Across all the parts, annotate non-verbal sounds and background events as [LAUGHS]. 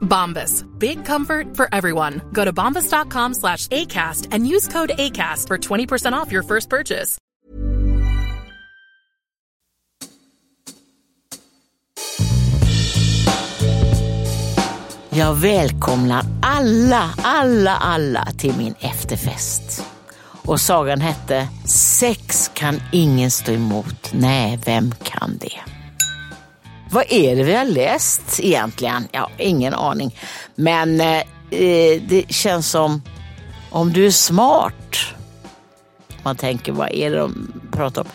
Bombas. Big comfort for everyone. Go to bombas.com slash ACAST and use code ACAST for 20% off your first purchase. Jag välkomnar alla, alla, alla till min efterfest. Och sagan hette Sex kan ingen stå emot. Nej, vem kan det? Vad är det vi har läst egentligen? Ja, ingen aning. Men eh, eh, det känns som om du är smart. Man tänker, vad är det de pratar om?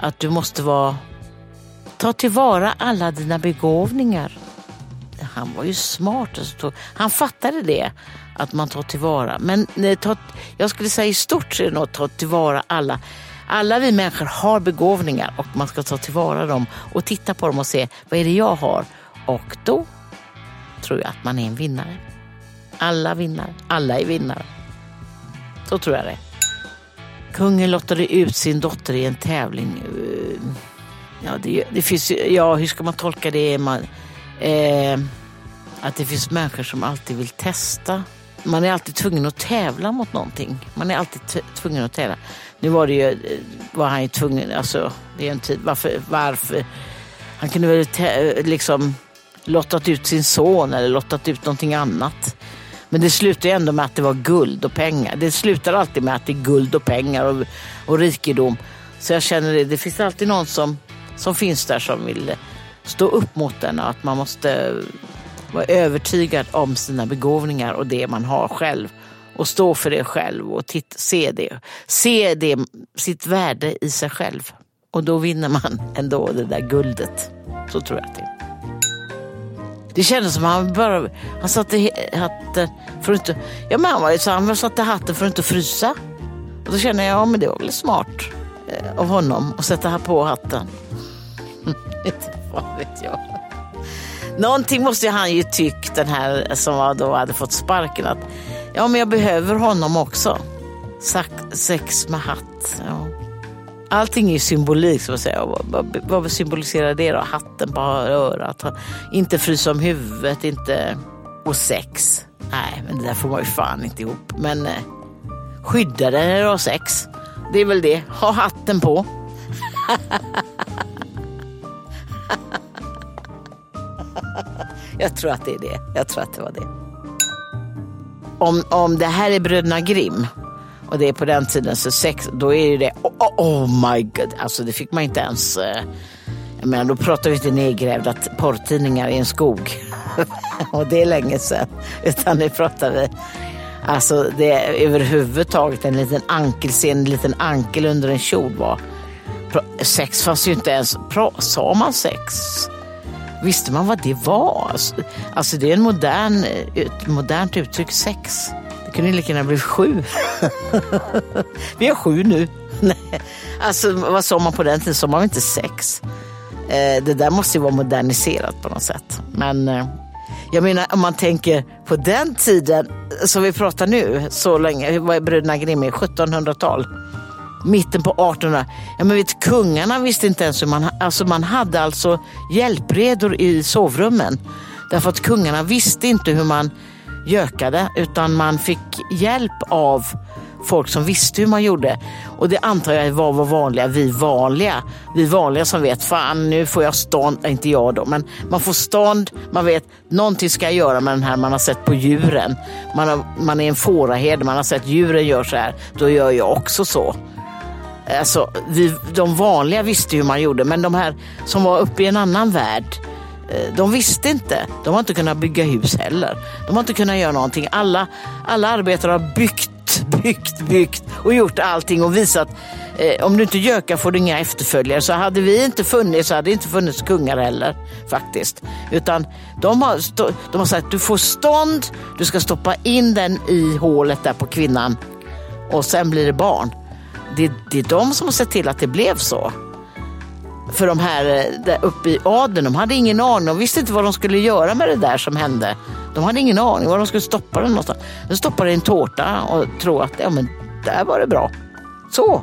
Att du måste vara... Ta tillvara alla dina begåvningar. Han var ju smart. alltså. Han fattade det, att man tar tillvara. Men eh, ta, jag skulle säga i stort så är det nog att ta tillvara alla. Alla vi människor har begåvningar och man ska ta tillvara dem och titta på dem och se vad är det jag har. Och då tror jag att man är en vinnare. Alla vinner. Alla är vinnare. Så tror jag det. Kungen lottade ut sin dotter i en tävling. Eh, ja, det, det finns ja hur ska man tolka det? Man, eh, att det finns människor som alltid vill testa. Man är alltid tvungen att tävla mot någonting. Man är alltid tvungen att tävla. Nu var det ju, var han ju tvungen, alltså det är en tid, varför, varför? Han kunde väl liksom lottat ut sin son eller lottat ut någonting annat. Men det slutar ju ändå med att det var guld och pengar. Det slutar alltid med att det är guld och pengar och, och rikedom. Så jag känner det, det finns alltid någon som, som finns där som vill stå upp mot den och att man måste vara övertygad om sina begåvningar och det man har själv. Och stå för det själv och titt, se det. Se det, sitt värde i sig själv. Och då vinner man ändå det där guldet. Så tror jag att det är. Det kändes som att han bara, han satte hatten för att inte, ja men han var ju så han satte hatten för att inte frysa. Och då kände jag, ja men det var väl smart eh, av honom att sätta på hatten. [LAUGHS] Inte Vad vet jag. Någonting måste han ju tyckt, den här som var då hade fått sparken, att ja men jag behöver honom också. Sex med hatt. Ja. Allting är ju symbolik, så att säga. Vad, vad, symboliserar det då? Hatten på örat, inte frysa om huvudet, inte... Och sex. Nej, men det där får man ju fan inte ihop. Men eh, skydda dig när du har sex. Det är väl det. Ha hatten på. [LAUGHS] Jag tror att det är det. Jag tror att det var det. Om, om det här är Bröderna Grimm och det är på den tiden så sex, då är ju det oh, oh, oh my god. Alltså det fick man inte ens. eh, Jag menar, då pratar vi inte nedgrävda porrtidningar i en skog. [LAUGHS] och det är länge sedan. Utan nu pratar vi Alltså det är överhuvudtaget en liten ankel, en liten ankel under en kjol var. Sex fanns ju inte ens, sa man sex? Visste man vad det var? Alltså, alltså det är en modern, ett modernt uttryck, sex. Det kunde lika gärna bli sju. [LAUGHS] Vi har sju nu. [LAUGHS] alltså vad sa man på den tiden? Sa man inte sex? Eh, det där måste ju vara moderniserat på något sätt. Men eh, jag menar om man tänker på den tiden som vi pratar nu, så länge, vad är bröderna Grimm 1700-tal? Mitten på 1800 Ja men vet kungarna visste inte ens hur man, alltså man hade alltså hjälpredor i sovrummen. Därför att kungarna visste inte hur man gökade utan man fick hjälp av folk som visste hur man gjorde. Och det antar jag var vad vanliga, vi vanliga. Vi vanliga som vet, fan nu får jag stånd, inte jag då, men man får stånd, man vet någonting ska jag göra med den här man har sett på djuren. Man, har, man är en fåraherde, man har sett djuren gör så här, då gör jag också så. Alltså, vi, de vanliga visste hur man gjorde, men de här som var uppe i en annan värld, eh, de visste inte. De har inte kunnat bygga hus heller. De har inte kunnat göra någonting. Alla, alla arbetare har byggt byggt, byggt och gjort allting och visat eh, om du inte gökar får du inga efterföljare. Så hade vi inte funnits så hade det inte funnits kungar heller faktiskt. Utan de har, de har sagt du får stånd, du ska stoppa in den i hålet där på kvinnan och sen blir det barn. Det, det är de som har sett till att det blev så. För de här eh, där uppe i adeln, de hade ingen aning. De visste inte vad de skulle göra med det där som hände. De hade ingen aning var de skulle stoppa den någonstans. De stoppade i en tårta och tro att ja, men där var det bra. Så.